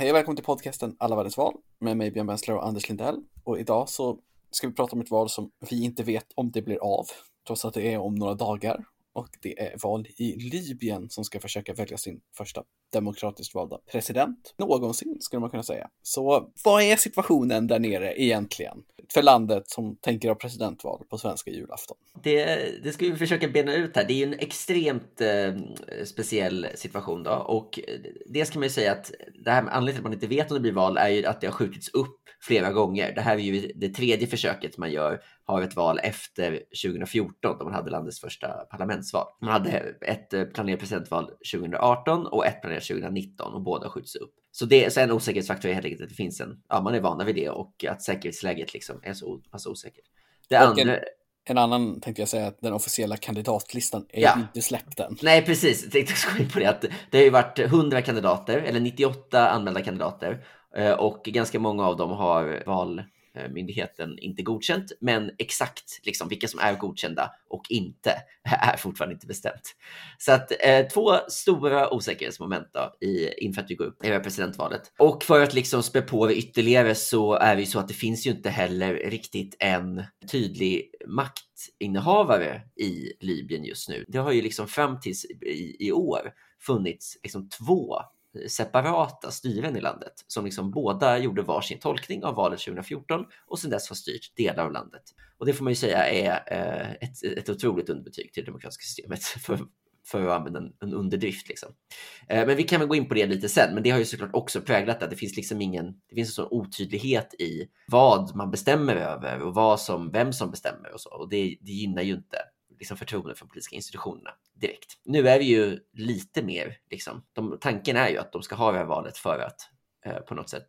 Hej och välkommen till podcasten Alla världens val med mig Björn Bensler och Anders Lindell. Och idag så ska vi prata om ett val som vi inte vet om det blir av, trots att det är om några dagar. Och det är val i Libyen som ska försöka välja sin första demokratiskt valda president någonsin, skulle man kunna säga. Så vad är situationen där nere egentligen för landet som tänker ha presidentval på svenska julafton? Det, det ska vi försöka bena ut här. Det är ju en extremt eh, speciell situation då och det ska man ju säga att det här med anledningen till att man inte vet om det blir val är ju att det har skjutits upp flera gånger. Det här är ju det tredje försöket man gör har ett val efter 2014 då man hade landets första parlamentsval. Man hade ett eh, planerat presidentval 2018 och ett planerat 2019 och båda skjuts upp. Så, det, så en osäkerhetsfaktor är helt enkelt att det finns en, ja man är vana vid det och att säkerhetsläget liksom är så pass osäkert. Det Och andra, en, en annan tänkte jag säga att den officiella kandidatlistan är Ja. inte släppt än. Nej, precis. Jag tänkte in på det. Att det har ju varit 100 kandidater, eller 98 anmälda kandidater. eh, Och ganska många av dem har Eh, myndigheten inte godkänt. Men exakt liksom, vilka som är godkända och inte är fortfarande inte bestämt. Så att eh, två stora osäkerhetsmoment då, i, inför att vi går upp i presidentvalet. Och för att liksom spä på det ytterligare så är det ju så att det finns ju inte heller riktigt en tydlig maktinnehavare i Libyen just nu. Det har ju liksom fram tills i, i år funnits liksom två separata styren i landet som liksom båda gjorde varsin tolkning av valet 2014 och sedan dess har styrt delar av landet. Och det får man ju säga är eh, ett, ett otroligt underbetyg till det demokratiska systemet för, för att använda en, en underdrift. Liksom. Eh, men vi kan väl gå in på det lite sen, men det har ju såklart också präglat det. det finns liksom ingen, det finns en sån otydlighet i vad man bestämmer över och vad som, vem som bestämmer och så. Och det, det gynnar ju inte liksom förtroendet för de politiska institutionerna direkt. Nu är vi ju lite mer, liksom, de, tanken är ju att de ska ha det här valet för att eh, på något sätt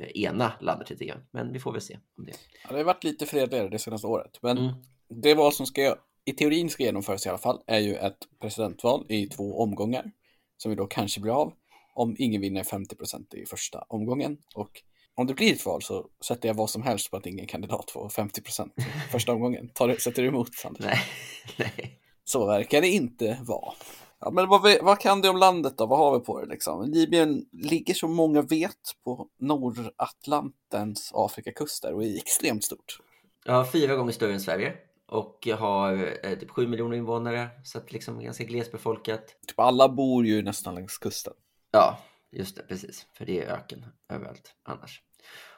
eh, ena landet lite grann. Men vi får väl se om det. Ja, det har varit lite fredligare det senaste året. Men Mm. det val som ska, i teorin ska genomföras i alla fall är ju ett presidentval i två omgångar. Som vi då kanske blir av om ingen vinner 50% i första omgången. Och om det blir ett val så sätter jag vad som helst på att ingen kandidat får 50 i första omgången. Tar sätter du emot Sanders? Nej, nej. Så verkar det inte vara. Ja, men vad, vi- vad kan du om landet då? Vad har vi på det liksom? Libyen ligger som många vet på Nordatlantens Afrikakuster och är extremt stort. Ja, fyra gånger större än Sverige och har eh, typ 7 miljoner invånare, så att liksom ganska glesbefolkat. Typ alla bor ju nästan längs kusten. Ja, just det, precis. För det är öken överallt annars.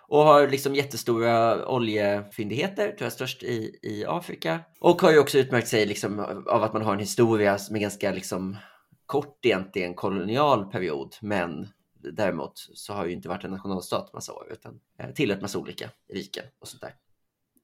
Och har liksom jättestora oljefyndigheter, tror jag störst i, i Afrika. Och har ju också utmärkt sig liksom av att man har en historia som är ganska liksom kort egentligen kolonial period. Men däremot så har ju inte varit en nationalstat massa år utan eh, tillhört massa olika riken och sånt där.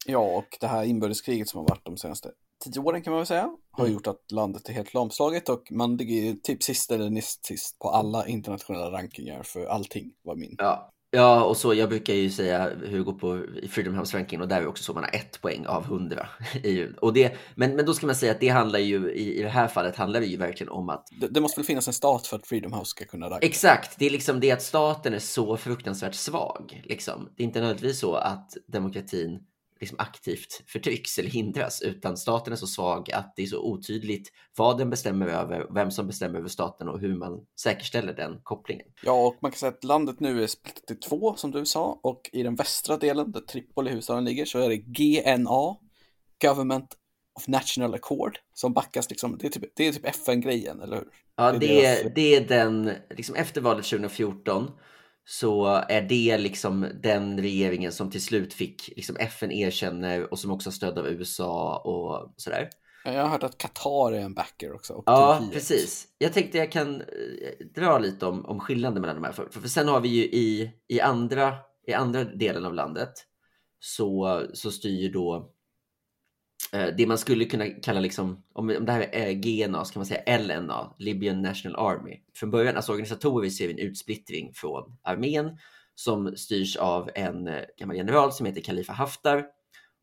Ja, och det här inbördeskriget som har varit de senaste tio åren kan man väl säga, har Mm. gjort att landet är helt lamslaget och man ligger typ sist eller näst sist på alla internationella rankingar för allting var min. Ja. Ja, och så jag brukar ju säga går på Freedom House ranking och där är också så man har ett poäng av hundra. i- och det, men, men då ska man säga att det handlar ju i, i det här fallet handlar det ju verkligen om att Det, det måste väl finnas en stat för att Freedom House ska kunna ranka. Exakt, det är liksom det att staten är så fruktansvärt svag. Liksom. Det är inte nödvändigtvis så att demokratin liksom aktivt förtrycks eller hindras, utan staten är så svag att det är så otydligt vad den bestämmer över, vem som bestämmer över staten och hur man säkerställer den kopplingen. Ja, och man kan säga att landet nu är splittrat i två, som du sa, och i den västra delen, där Tripoli huvudstaden ligger, så är det GNA, Government of National Accord, som backas liksom, det är typ, är typ FN-grejen, eller hur? Ja, Det är det, deras- det är den, liksom efter valet 2014 så är det liksom den regeringen som till slut fick liksom FN erkänner och som också har stöd av USA och sådär. Jag har hört att Qatar är en backer också. Ja, Turkiet. precis. Jag tänkte jag kan eh, dra lite om, om skillnaden mellan de här. För, för sen har vi ju i, i, andra, i andra delen av landet så, så styr då det man skulle kunna kalla, liksom, om, om det här är GNA så kan man säga LNA, Libyan National Army. Från början, alltså organisatoriskt ser vi en utsplittring från armén som styrs av en eh, gammal general som heter Khalifa Haftar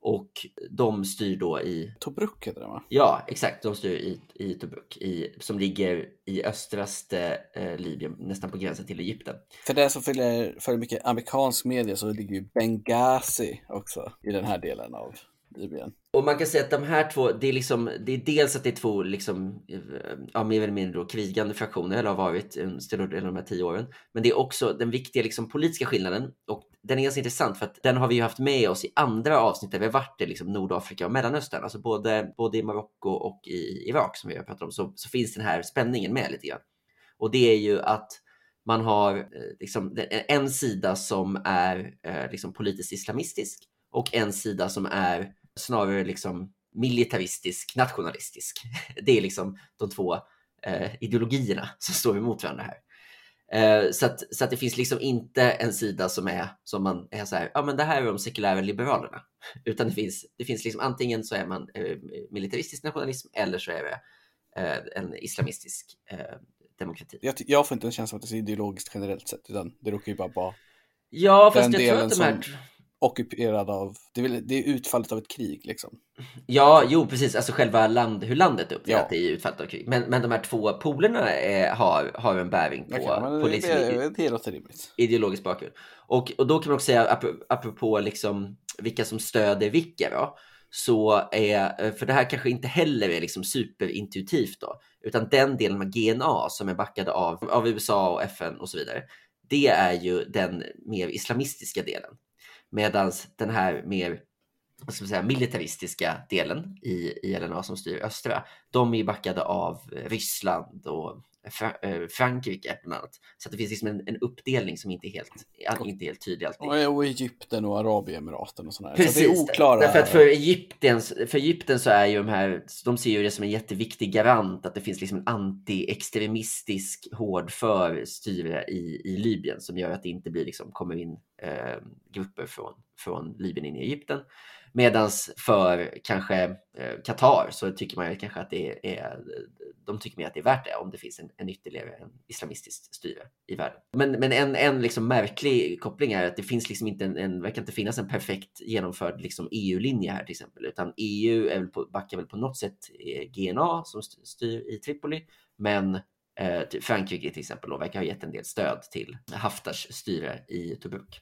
och de styr då i Tobruk heter det va? Ja, exakt. De styr i, i Tobruk, i, som ligger i östraste eh, Libyen, nästan på gränsen till Egypten. För det som följer för mycket amerikansk media så ligger ju Benghazi också i den här delen av Libyen. Och man kan säga att de här två, det är liksom, det är dels att det är två liksom, eh, ja, mer eller mindre då, krigande fraktioner, eller har varit en större del av de här tio åren. Men det är också den viktiga liksom, politiska skillnaden och den är ganska intressant för att den har vi ju haft med oss i andra avsnitt där vi har varit i liksom, Nordafrika och Mellanöstern, alltså både, både i Marocko och i Irak som vi har pratat om, så, så finns den här spänningen med lite grann. Och det är ju att man har eh, liksom, en sida som är eh, liksom, politiskt islamistisk och en sida som är snarare liksom militaristisk, nationalistisk. Det är liksom de två eh, ideologierna som står emot varandra här. Eh, så, att, så att det finns liksom inte en sida som är som man är så här, ja men det här är de sekulära liberalerna. Utan det finns, det finns liksom antingen så är man eh, militaristisk nationalism eller så är det eh, en islamistisk eh, demokrati. Jag, jag får inte en känsla av att det är ideologiskt generellt sett, utan det råkar ju bara vara Ja, fast jag tror att de här... Som ockuperad av, det är, det är utfallet av ett krig liksom. Ja, jo precis, alltså själva land, hur landet är uppdelat ja. är utfallet av krig. Men, men de här två polerna är, har, har en bäring på, okay, på liksom, det, det låter rimligt. ideologisk bakgrund. Och, och då kan man också säga, apropå liksom vilka som stöder vilka då, så är, för det här kanske inte heller är liksom superintuitivt då, utan den delen av GNA som är backade av, av USA och FN och så vidare, det är ju den mer islamistiska delen. Medan den här mer vad ska man säga, militaristiska delen i, i LNA som styr östra, de är backade av Ryssland och Frankrike bland annat. Så det finns liksom en, en, uppdelning som inte är helt, inte helt tydlig alltid. Och Egypten och Arabemiraten och sådana Precis, så det är oklara. Därför att för Egypten, för Egypten så är ju de här, de ser ju det som en jätteviktig garant att det finns liksom en anti-extremistisk hård för styre i, i Libyen som gör att det inte blir liksom, kommer in eh, grupper från, från Libyen in i Egypten. Medan för kanske eh, Qatar så tycker man kanske att det är, de tycker mer att det är värt det om det finns en, en ytterligare en islamistiskt styre i världen. Men, men en, en liksom märklig koppling är att det finns liksom inte en, en verkar inte finnas en perfekt genomförd liksom EU-linje här till exempel, utan EU är väl på, backar väl på något sätt eh, GNA som styr i Tripoli, men eh, Frankrike till exempel då, verkar ha gett en del stöd till Haftars styre i Tobruk.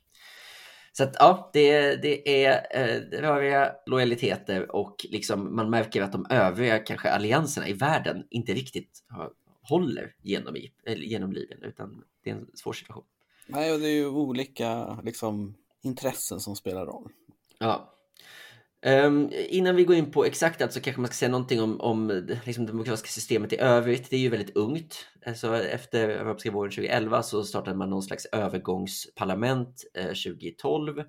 Så att ja, det, det är eh, röriga lojaliteter och liksom man märker att de övriga kanske allianserna i världen inte riktigt har, håller genom, genom Libyen utan det är en svår situation. Nej, och det är ju olika liksom, intressen som spelar roll. Ja, Um, innan vi går in på exakt allt så kanske man ska säga någonting om, om liksom det demokratiska systemet i övrigt. Det är ju väldigt ungt. Alltså, efter arabiska våren 2011 så startade man någon slags övergångsparlament eh, 2012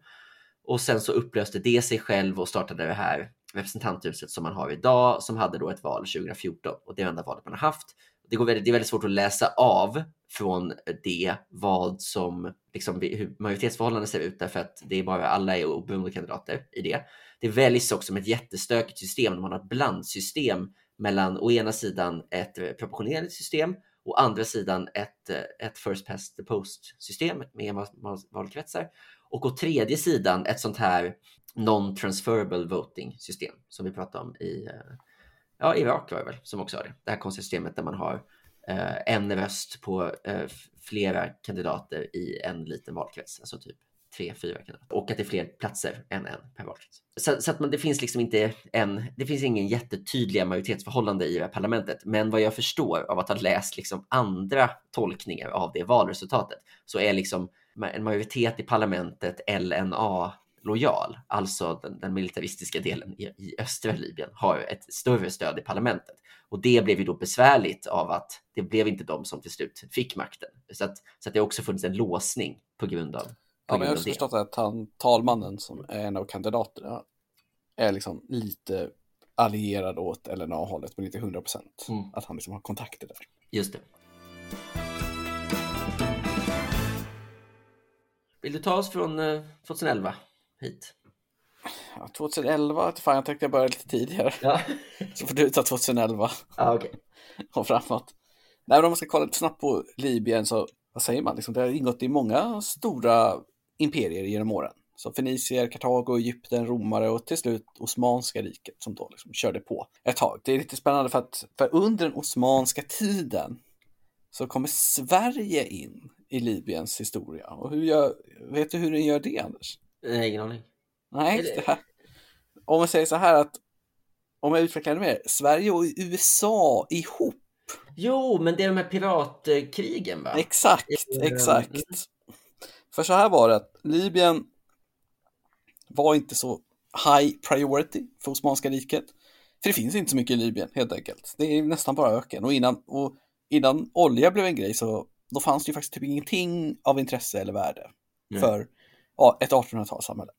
och sen så upplöste det sig själv och startade det här representanthuset som man har idag som hade då ett val 2014 och det är det enda valet man har haft. Det, går väldigt, det är väldigt svårt att läsa av från det vad som liksom, hur majoritetsförhållandet ser ut därför att det är bara alla är oberoende kandidater i det. Det väljs också med ett jättestökigt system där man har ett blandsystem mellan å ena sidan ett eh, proportionerligt system och andra sidan ett, eh, ett first past the post system med valkretsar och å tredje sidan ett sånt här non-transferable voting system som vi pratade om i eh, ja, Irak var det väl som också har det. Det här konstiga systemet där man har eh, en röst på eh, flera kandidater i en liten valkrets, alltså typ tre, fyra kandidater. Och att det är fler platser än en per valkrets. Så, så, att man, det finns liksom inte en, det finns ingen jättetydliga majoritetsförhållande i det här parlamentet. Men vad jag förstår av att ha läst liksom andra tolkningar av det valresultatet så är liksom en majoritet i parlamentet LNA lojal, alltså den, den militaristiska delen i, i, östra Libyen, har ett större stöd i parlamentet. Och det blev ju då besvärligt av att det blev inte de som till slut fick makten. Så att, så att det också funnits en låsning på grund av Ja, men jag har förstått att han, talmannen som är en av kandidaterna är liksom lite allierad åt LNA-hållet, men inte 100 procent. Mm. Att han liksom har kontakter där. Just det. Vill du ta oss från 2011 eh, hit? Ja, 2011, fan jag tänkte jag börja lite tidigare. Ja. Så får du ta 2011. Ja, okay. Och framåt. Nej, men om man ska kolla lite snabbt på Libyen så, vad säger man, liksom, det har ingått i många stora imperier genom åren. Så Fenicier, Kartago, Egypten, romare och till slut Osmanska riket som då liksom körde på ett tag. Det är lite spännande för att för under den osmanska tiden så kommer Sverige in i Libyens historia. Och hur gör, vet du hur den gör det, Anders? Nej, ingen aning. Nej, det... Här, om man säger så här att om jag utvecklar det mer, Sverige och USA ihop. Jo, men det är de här piratkrigen va? Exakt, exakt. Mm. För så här var det att Libyen var inte så high priority för Osmanska riket. För det finns inte så mycket i Libyen helt enkelt. Det är nästan bara öken och innan, och innan olja blev en grej så då fanns det ju faktiskt typ ingenting av intresse eller värde mm. för ja, ett 1800-talssamhälle.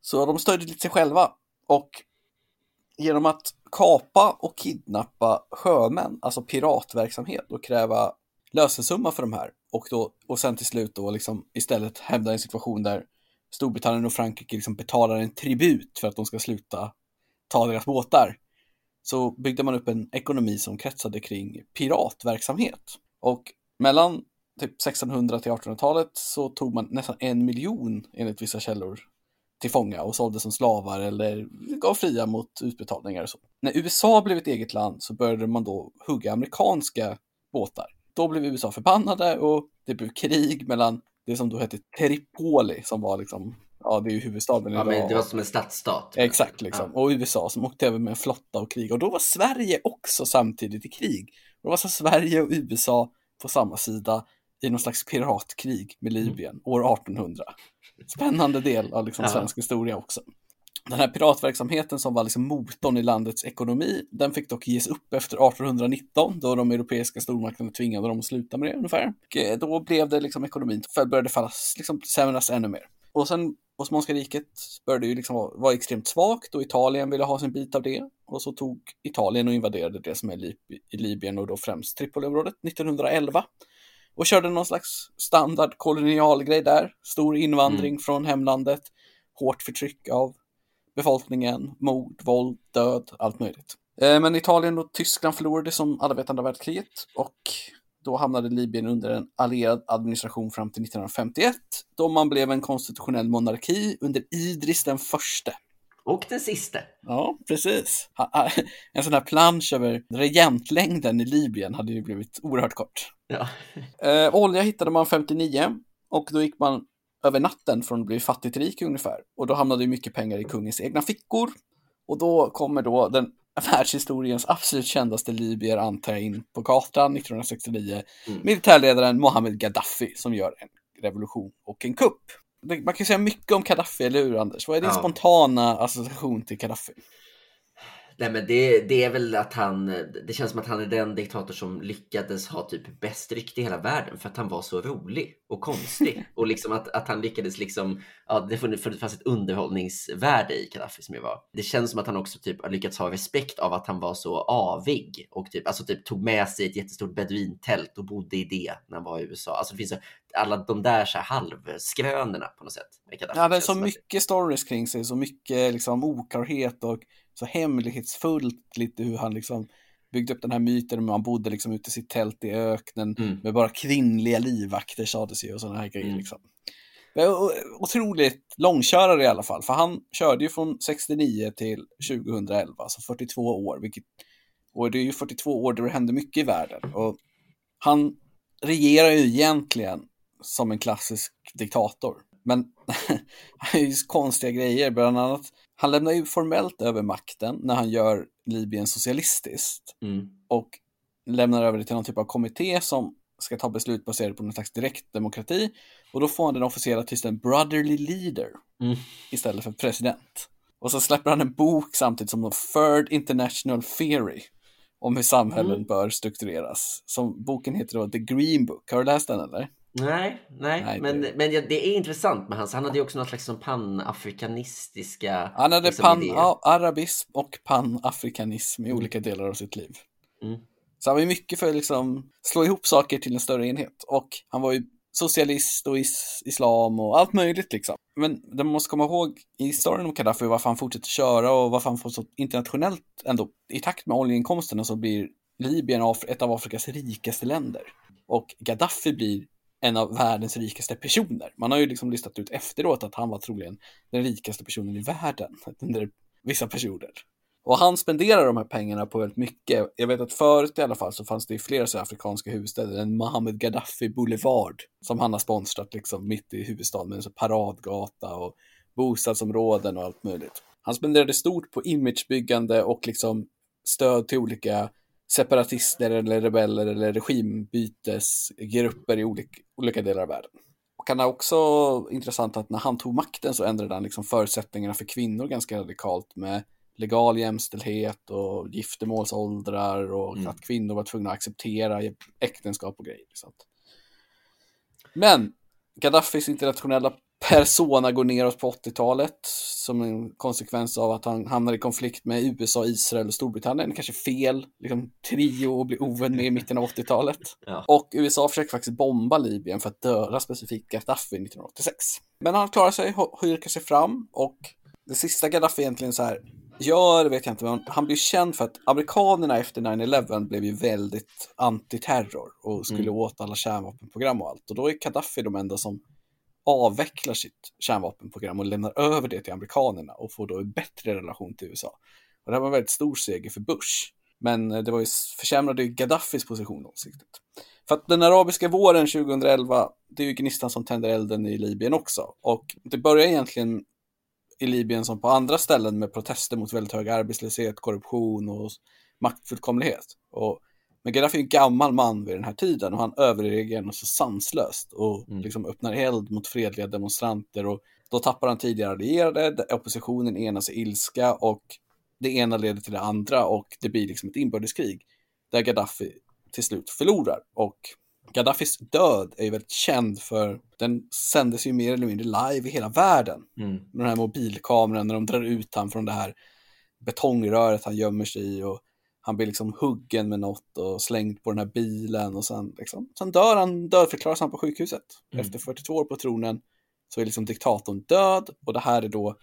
Så de stödde lite sig själva och genom att kapa och kidnappa sjömän, alltså piratverksamhet och kräva lösensumma för de här och, då, och sen till slut då liksom istället hävda en situation där Storbritannien och Frankrike liksom betalar en tribut för att de ska sluta ta deras båtar. Så byggde man upp en ekonomi som kretsade kring piratverksamhet. Och mellan typ 1600 till 1800-talet så tog man nästan en miljon enligt vissa källor till fånga och sålde som slavar eller gav fria mot utbetalningar och så. När USA blev ett eget land så började man då hugga amerikanska båtar. Då blev USA förbannade och det blev krig mellan det som då hette Tripoli som var liksom, ja det är ju huvudstaden ja, Men det var som en stadsstat. Exakt liksom. Ja. Och USA som åkte över med en flotta och krig. Och då var Sverige också samtidigt i krig. Och det var så Sverige och USA på samma sida i någon slags piratkrig med Libyen mm. år 1800. Spännande del av liksom svensk historia också. Den här piratverksamheten som var liksom motorn i landets ekonomi, den fick dock ges upp efter 1819 då de europeiska stormakterna tvingade dem att sluta med det ungefär. Och eh, då blev det liksom ekonomin började falla, liksom försämras ännu mer. Och sen Osmanska riket började ju liksom vara, vara extremt svagt och Italien ville ha sin bit av det. Och så tog Italien och invaderade det som är Lib i Libyen och då främst Tripoliområdet 1911 och körde någon slags standard kolonialgrej där. Stor invandring mm. från hemlandet, hårt förtryck av befolkningen, mord, våld, död, allt möjligt. Eh, men Italien och Tyskland förlorade som alla vet andra världskriget och då hamnade Libyen under en allierad administration fram till 1951 då man blev en konstitutionell monarki under Idris den förste. Och den sista. Ja, precis. En sån här plansch över regentlängden i Libyen hade ju blivit oerhört kort. Ja. Eh, olja hittade man 59 och då gick man över natten från att bli fattig till rik ungefär. Och då hamnade ju mycket pengar i kungens egna fickor. Och då kommer då den världshistoriens absolut kändaste libyer antar jag in på kartan 1969. Mm. Militärledaren Mohammed Gaddafi som gör en revolution och en kupp. Man kan säga mycket om Gaddafi, eller hur Anders? Vad är din ja. spontana association till Gaddafi? Nej men det, det är väl att han, det känns som att han är den diktator som lyckades ha typ bäst rykte i hela världen för att han var så rolig och konstig. och liksom att, att han lyckades liksom, ja det fanns ett underhållningsvärde i Gaddafi som jag var. Det känns som att han också typ har lyckats ha respekt av att han var så avig och typ, alltså typ tog med sig ett jättestort beduintält och bodde i det när han var i USA. Alltså det finns alla de där så här halvskrönorna på något sätt. Ja, det är så mycket stories kring sig, så mycket liksom oklarhet och så hemlighetsfullt lite hur han liksom byggde upp den här myten om han bodde liksom ute i sitt tält i öknen mm. med bara kvinnliga livvakter sades ju och sådana här grejer mm. liksom. Otroligt långkörare i alla fall, för han körde ju från 69 till 2011, alltså 42 år, vilket, och det är ju 42 år där det hände mycket i världen. Och han regerar ju egentligen som en klassisk diktator. Men han gör ju konstiga grejer, bland annat. Han lämnar ju formellt över makten när han gör Libyen socialistiskt. Mm. Och lämnar över det till någon typ av kommitté som ska ta beslut baserat på någon slags direktdemokrati. Och då får han den officiella titeln Brotherly Leader mm. istället för president. Och så släpper han en bok samtidigt som Third International Theory om hur samhällen mm. bör struktureras. Som boken heter då The Green Book. Har du läst den eller? Nej, nej, nej men, det... men det är intressant med hans. Han hade ju också något slags som panafrikanistiska Han hade liksom, pan, ja, arabism och panafrikanism i mm. olika delar av sitt liv. Mm. Så han var ju mycket för att liksom slå ihop saker till en större enhet. Och han var ju socialist och is islam och allt möjligt liksom. Men det man måste komma ihåg i historien om Gaddafi varför han fortsätter köra och varför han får så internationellt ändå i takt med oljeinkomsterna så blir Libyen ett av Afrikas rikaste länder. Och Gaddafi blir en av världens rikaste personer. Man har ju liksom listat ut efteråt att han var troligen den rikaste personen i världen under vissa perioder. Och han spenderar de här pengarna på väldigt mycket. Jag vet att förut i alla fall så fanns det i flera afrikanska huvudstäder en Mohammed Gaddafi Boulevard som han har sponsrat liksom mitt i huvudstaden med en så paradgata och bostadsområden och allt möjligt. Han spenderade stort på imagebyggande och liksom stöd till olika separatister eller rebeller eller regimbytesgrupper i olika, olika delar av världen. Och han är också intressant att när han tog makten så ändrade han liksom förutsättningarna för kvinnor ganska radikalt med legal jämställdhet och giftermålsåldrar och mm. att kvinnor var tvungna att acceptera äktenskap och grejer. Sånt. Men Gaddafis internationella persona går neråt på 80-talet som en konsekvens av att han hamnar i konflikt med USA, Israel och Storbritannien. Kanske fel liksom, trio att bli ovän med i mitten av 80-talet. Ja. Och USA försöker faktiskt bomba Libyen för att döda specifikt Gaddafi 1986. Men han klarar sig, hyrkar sig fram och det sista Gaddafi egentligen så här gör vet jag inte, men han blir känd för att amerikanerna efter 9-11 blev ju väldigt antiterror och skulle mm. åt alla kärnvapenprogram och allt. Och då är Gaddafi de enda som avvecklar sitt kärnvapenprogram och lämnar över det till amerikanerna och får då en bättre relation till USA. Och det här var en väldigt stor seger för Bush. Men eh, det var ju, försämrade ju Gaddafis position långsiktigt. För att den arabiska våren 2011, det är ju gnistan som tänder elden i Libyen också. Och det börjar egentligen i Libyen som på andra ställen med protester mot väldigt hög arbetslöshet, korruption och maktfullkomlighet. Och men Gaddafi är en gammal man vid den här tiden och han överreagerar något så sanslöst och mm. liksom öppnar eld mot fredliga demonstranter och då tappar han tidigare allierade, oppositionen enas i ilska och det ena leder till det andra och det blir liksom ett inbördeskrig där Gaddafi till slut förlorar. Och Gaddafis död är ju väldigt känd för den sändes ju mer eller mindre live i hela världen. Mm. Med den här mobilkameran när de drar ut han från det här betongröret han gömmer sig i och han blir liksom huggen med något och slängd på den här bilen och sen, liksom, sen dör han, dödförklaras han på sjukhuset. Mm. Efter 42 år på tronen så är liksom diktatorn död och det här är då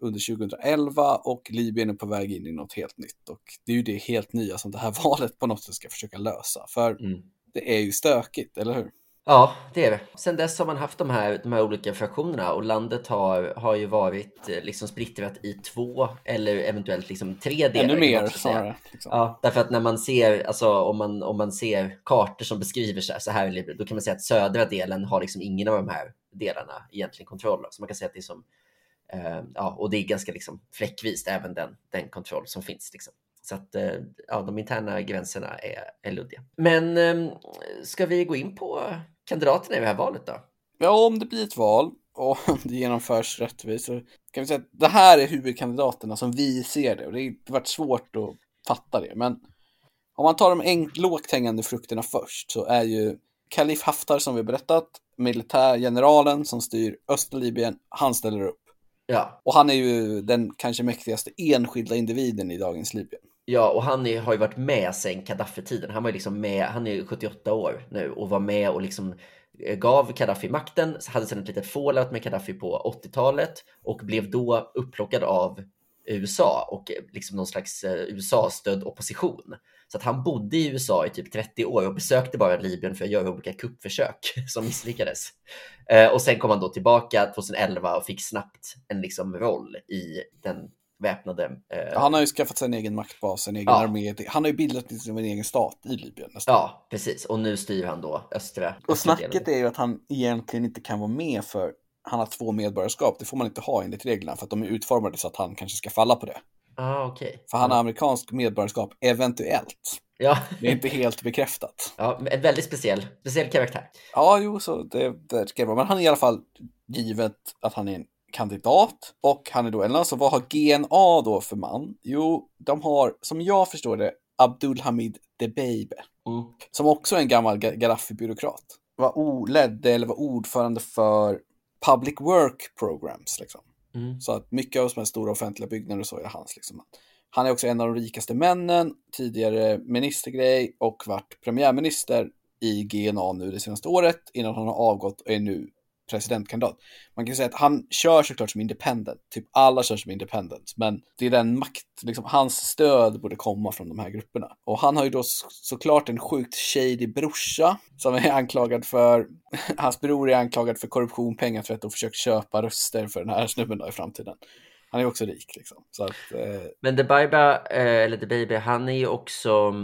under 2011 och Libyen är på väg in i något helt nytt och det är ju det helt nya som det här valet på något sätt ska försöka lösa. För mm. det är ju stökigt, eller hur? Ja, det är det. Sen dess har man haft de här, de här olika fraktionerna och landet har, har ju varit eh, liksom splittrat i två eller eventuellt liksom tre delar. Ännu mer snarare. Liksom. Ja, därför att när man ser, alltså om man, om man ser kartor som beskriver så här, så här, då kan man säga att södra delen har liksom ingen av de här delarna egentligen kontroll. Så man kan säga att det är som, eh, ja, och det är ganska liksom fläckvist även den, den kontroll som finns. Liksom. Så att eh, ja, de interna gränserna är, är luddiga. Men eh, ska vi gå in på kandidaterna i det här valet då? Ja, om det blir ett val och om det genomförs rättvist så kan vi säga att det här är huvudkandidaterna som vi ser det och det har varit svårt att fatta det. Men om man tar de enk- lågt hängande frukterna först så är ju Kalif Haftar som vi berättat, militärgeneralen som styr östra Libyen, han ställer upp. Ja. Och han är ju den kanske mäktigaste enskilda individen i dagens Libyen. Ja, och han är, har ju varit med sen Gaddafi-tiden. Han var ju liksom med, han är 78 år nu och var med och liksom eh, gav Gaddafi makten, hade sedan ett litet fallout med Gaddafi på 80-talet och blev då upplockad av USA och eh, liksom någon slags eh, USA-stödd opposition. Så att han bodde i USA i typ 30 år och besökte bara Libyen för att göra olika kuppförsök som misslyckades. och sen kom han då tillbaka 2011 och fick snabbt en liksom roll i den väpnade... Eh... Han har ju skaffat sig en egen maktbas, en egen ja. armé. Han har ju bildat liksom en egen stat i Libyen nästan. Ja, precis. Och nu styr han då östra... Och snacket är ju att han egentligen inte kan vara med för han har två medborgarskap. Det får man inte ha enligt reglerna för att de är utformade så att han kanske ska falla på det. Ah, okay. För han har amerikansk medborgarskap, eventuellt. Ja. Det är inte helt bekräftat. Ja, en väldigt speciell, speciell karaktär. Ja, jo, så det, det ska vara. Men han är i alla fall, givet att han är en kandidat och han är då en alltså vad har GNA då för man? Jo, de har som jag förstår det Abdulhamid Debeibe mm. som också är en gammal Gaddafi-byråkrat. Var ledde eller var ordförande för Public Work Programs. Liksom. Mm. Så att mycket av de här stora offentliga byggnader och så är hans. Liksom. Han är också en av de rikaste männen, tidigare ministergrej och varit premiärminister i GNA nu det senaste året innan han har avgått och är nu presidentkandidat. Man kan säga att han kör såklart som independent, typ alla kör som independent, men det är den makt, liksom hans stöd borde komma från de här grupperna. Och han har ju då såklart en sjukt shady brorsa som är anklagad för, hans bror är anklagad för korruption, pengatvätt och försökt köpa röster för den här snubben då i framtiden. Han är också rik liksom. Så att, eh... Men The Baiba, eh, eller The Baby, han är ju också,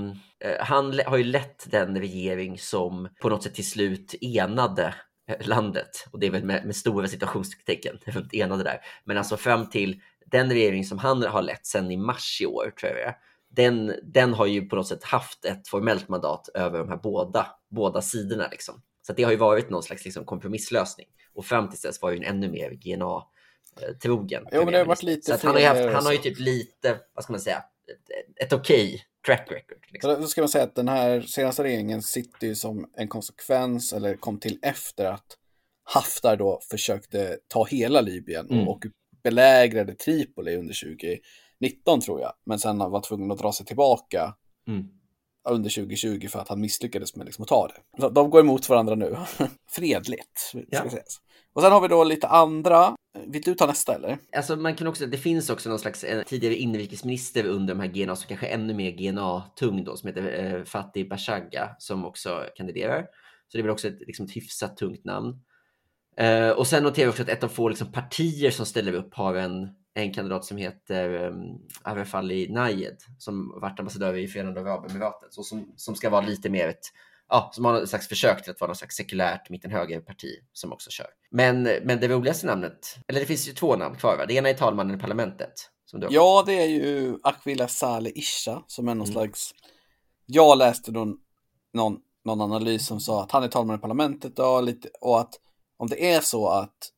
eh, han har ju lett den regering som på något sätt till slut enade landet och det är väl med, med stora situationstecken enade där. Men alltså fram till den regering som han har lett sedan i mars i år, tror jag den, den har ju på något sätt haft ett formellt mandat över de här båda, båda sidorna. Liksom. Så det har ju varit någon slags liksom, kompromisslösning. Och fram till dess var ju en ännu mer GNA trogen. Jo, men det har varit lite så han, har ju haft, han har ju typ lite, vad ska man säga, ett okej track record. Liksom. Då ska man säga att den här senaste regeringen sitter ju som en konsekvens, eller kom till efter att Haftar då försökte ta hela Libyen mm. och belägrade Tripoli under 2019 tror jag, men sen var tvungen att dra sig tillbaka mm. under 2020 för att han misslyckades med liksom att ta det. De går emot varandra nu, fredligt. Ska ja. Och sen har vi då lite andra. Vill du ta nästa eller? Alltså man kan också, det finns också någon slags eh, tidigare inrikesminister under de här GNA som kanske är ännu mer GNA-tung då, som heter eh, Fatih Bashagha som också kandiderar. Så det är väl också ett, liksom ett hyfsat tungt namn. Eh, och sen noterar vi också att ett av få liksom, partier som ställer upp har en, en kandidat som heter eh, um, Aref Ali Nayed som varit ambassadör i Förenade Arabemiraten, så som, som ska vara lite mer ett ja, som har ett slags försök till att vara något slags sekulärt mitten-höger-parti som också kör. Men, men det roligaste namnet, eller det finns ju två namn kvar, va? det ena är talmannen i parlamentet. ja, det är ju Aquila Saleh Isha som är någon mm. slags, jag läste någon, någon, någon analys som sa att han är talman i parlamentet och, lite, och att om det är så att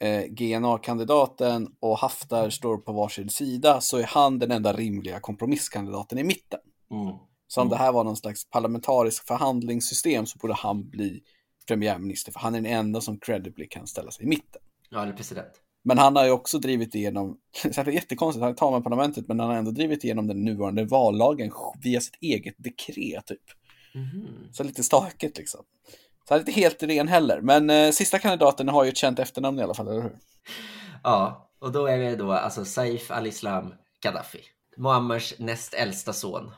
eh, GNA-kandidaten och Haftar står på varsin sida så är han den enda rimliga kompromisskandidaten i mitten. Mm. Så om mm. det här var någon slags parlamentarisk förhandlingssystem så borde han bli premiärminister, för han är den enda som credibly kan ställa sig i mitten. Ja, eller president. Men han har ju också drivit igenom, det är jättekonstigt, han är talman parlamentet, men han har ändå drivit igenom den nuvarande vallagen via sitt eget dekret typ. Mm. Så lite stakigt liksom. Så han är inte helt ren heller, men eh, sista kandidaten har ju ett känt efternamn i alla fall, eller hur? Ja, och då är det då alltså Saif al-Islam Gaddafi, Muammars näst äldsta son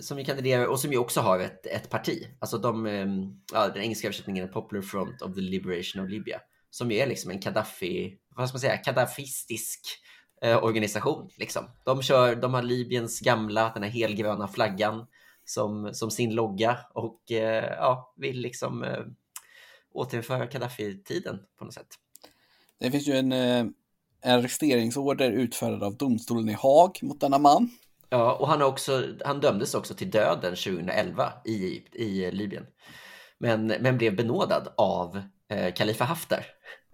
som ju kandiderar och som ju också har ett, ett parti. Alltså de, ehm, ja, den engelska översättningen är Popular Front of the Liberation of Libya. Som ju är liksom en Gaddafi, vad ska man säga, Gaddafistisk eh, organisation. Liksom. De, kör, de har Libyens gamla, den här helgröna flaggan som, som sin logga och eh, ja, vill liksom eh, återinföra Gaddafi-tiden på något sätt. Det finns ju en, eh, en arresteringsorder utfärdad av domstolen i Haag mot denna man. Ja, och han, också, han dömdes också till döden 2011 i, i Libyen. Men, men blev benådad av eh, Khalifa Haftar.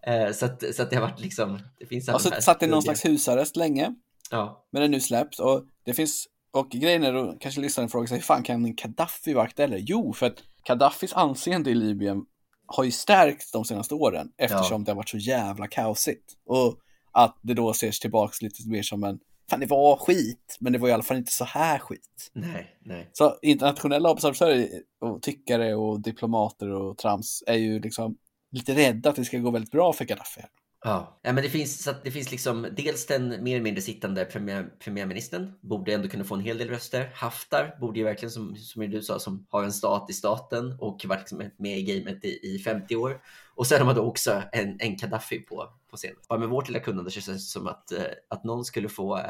Eh, så, att, så att det har varit liksom... Det finns alltså, satt i någon slags husarrest länge. Ja. Men är nu släppt och det finns... Och grejen är då, kanske lyssnaren frågar sig, hur fan kan en Gaddafi vara aktuell? Jo, för att Gaddafis anseende i Libyen har ju stärkts de senaste åren eftersom ja. det har varit så jävla kaosigt. Och att det då ses tillbaks lite mer som en fan det var skit, men det var i alla fall inte så här skit. Nej, nej. Så internationella observatörer och tyckare och diplomater och trams är ju liksom lite rädda att det ska gå väldigt bra för Gaddafi. Ja. ja, men det finns, så det finns liksom dels den mer eller mindre sittande premiär, premiärministern borde ändå kunna få en hel del röster. Haftar borde ju verkligen, som, som du sa, som har en stat i staten och varit liksom med i gamet i, i 50 år. Och sen har man då också en, en Gaddafi på, på scen. Ja, med vårt lilla kunnande känns det som att, eh, att någon skulle få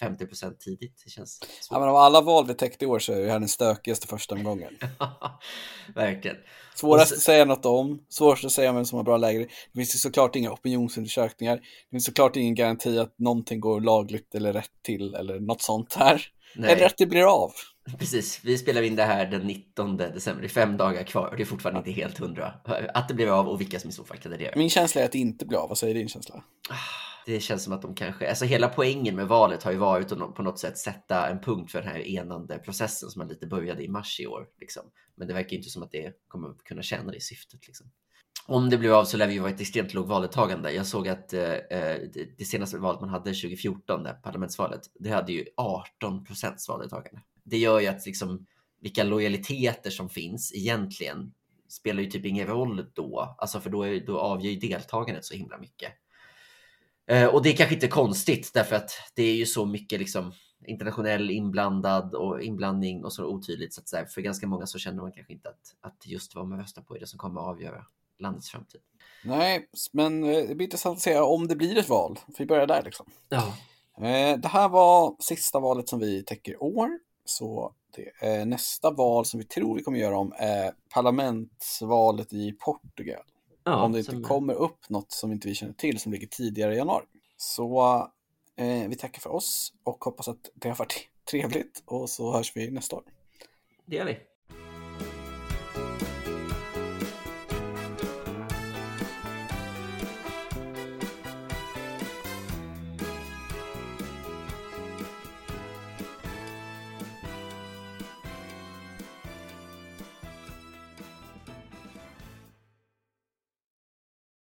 50 eh, tidigt. Det känns ja, men av alla val vi täckte i år så är det här den stökigaste första omgången. Verkligen. Svårast så... att säga något om, svårast att säga vem som har bra läge. Det finns ju såklart inga opinionsundersökningar. Det finns såklart ingen garanti att någonting går lagligt eller rätt till eller något sånt här. Nej. Eller att det blir av. Precis, vi spelar in det här den 19 december. Det är fem dagar kvar och det är fortfarande inte helt hundra. Att det blir av och vilka som i så fall kandiderar. Min känsla är att det inte blir av. Vad säger din känsla? Det känns som att de kanske, alltså hela poängen med valet har ju varit att på något sätt sätta en punkt för den här enande processen som man lite började i mars i år. Liksom. Men det verkar inte som att det kommer kunna tjäna det syftet. Liksom. Om det blir av så lär vi vara ett extremt lågt valdeltagande. Jag såg att eh, eh det senaste valet man hade 2014, det parlamentsvalet, det hade ju 18 procents valdeltagande det gör ju att liksom, vilka lojaliteter som finns egentligen spelar ju typ ingen roll då, alltså för då, är, då avgör ju deltagandet så himla mycket. Eh, och det är kanske inte konstigt därför att det är ju så mycket liksom internationell inblandad och inblandning och så otydligt så att säga, för ganska många så känner man kanske inte att, att just vad man röstar på är det som kommer att avgöra landets framtid. Nej, men eh, det blir intressant att se om det blir ett val. För vi börjar där liksom. Ja. Eh, det här var sista valet som vi täcker år. Så det är nästa val som vi tror vi kommer göra om är parlamentsvalet i Portugal. Ja, om det inte kommer upp något som inte vi känner till som ligger tidigare i januari. Så Eh, vi tackar för oss och hoppas att det har varit trevligt och så hörs vi nästa år. Det gör vi.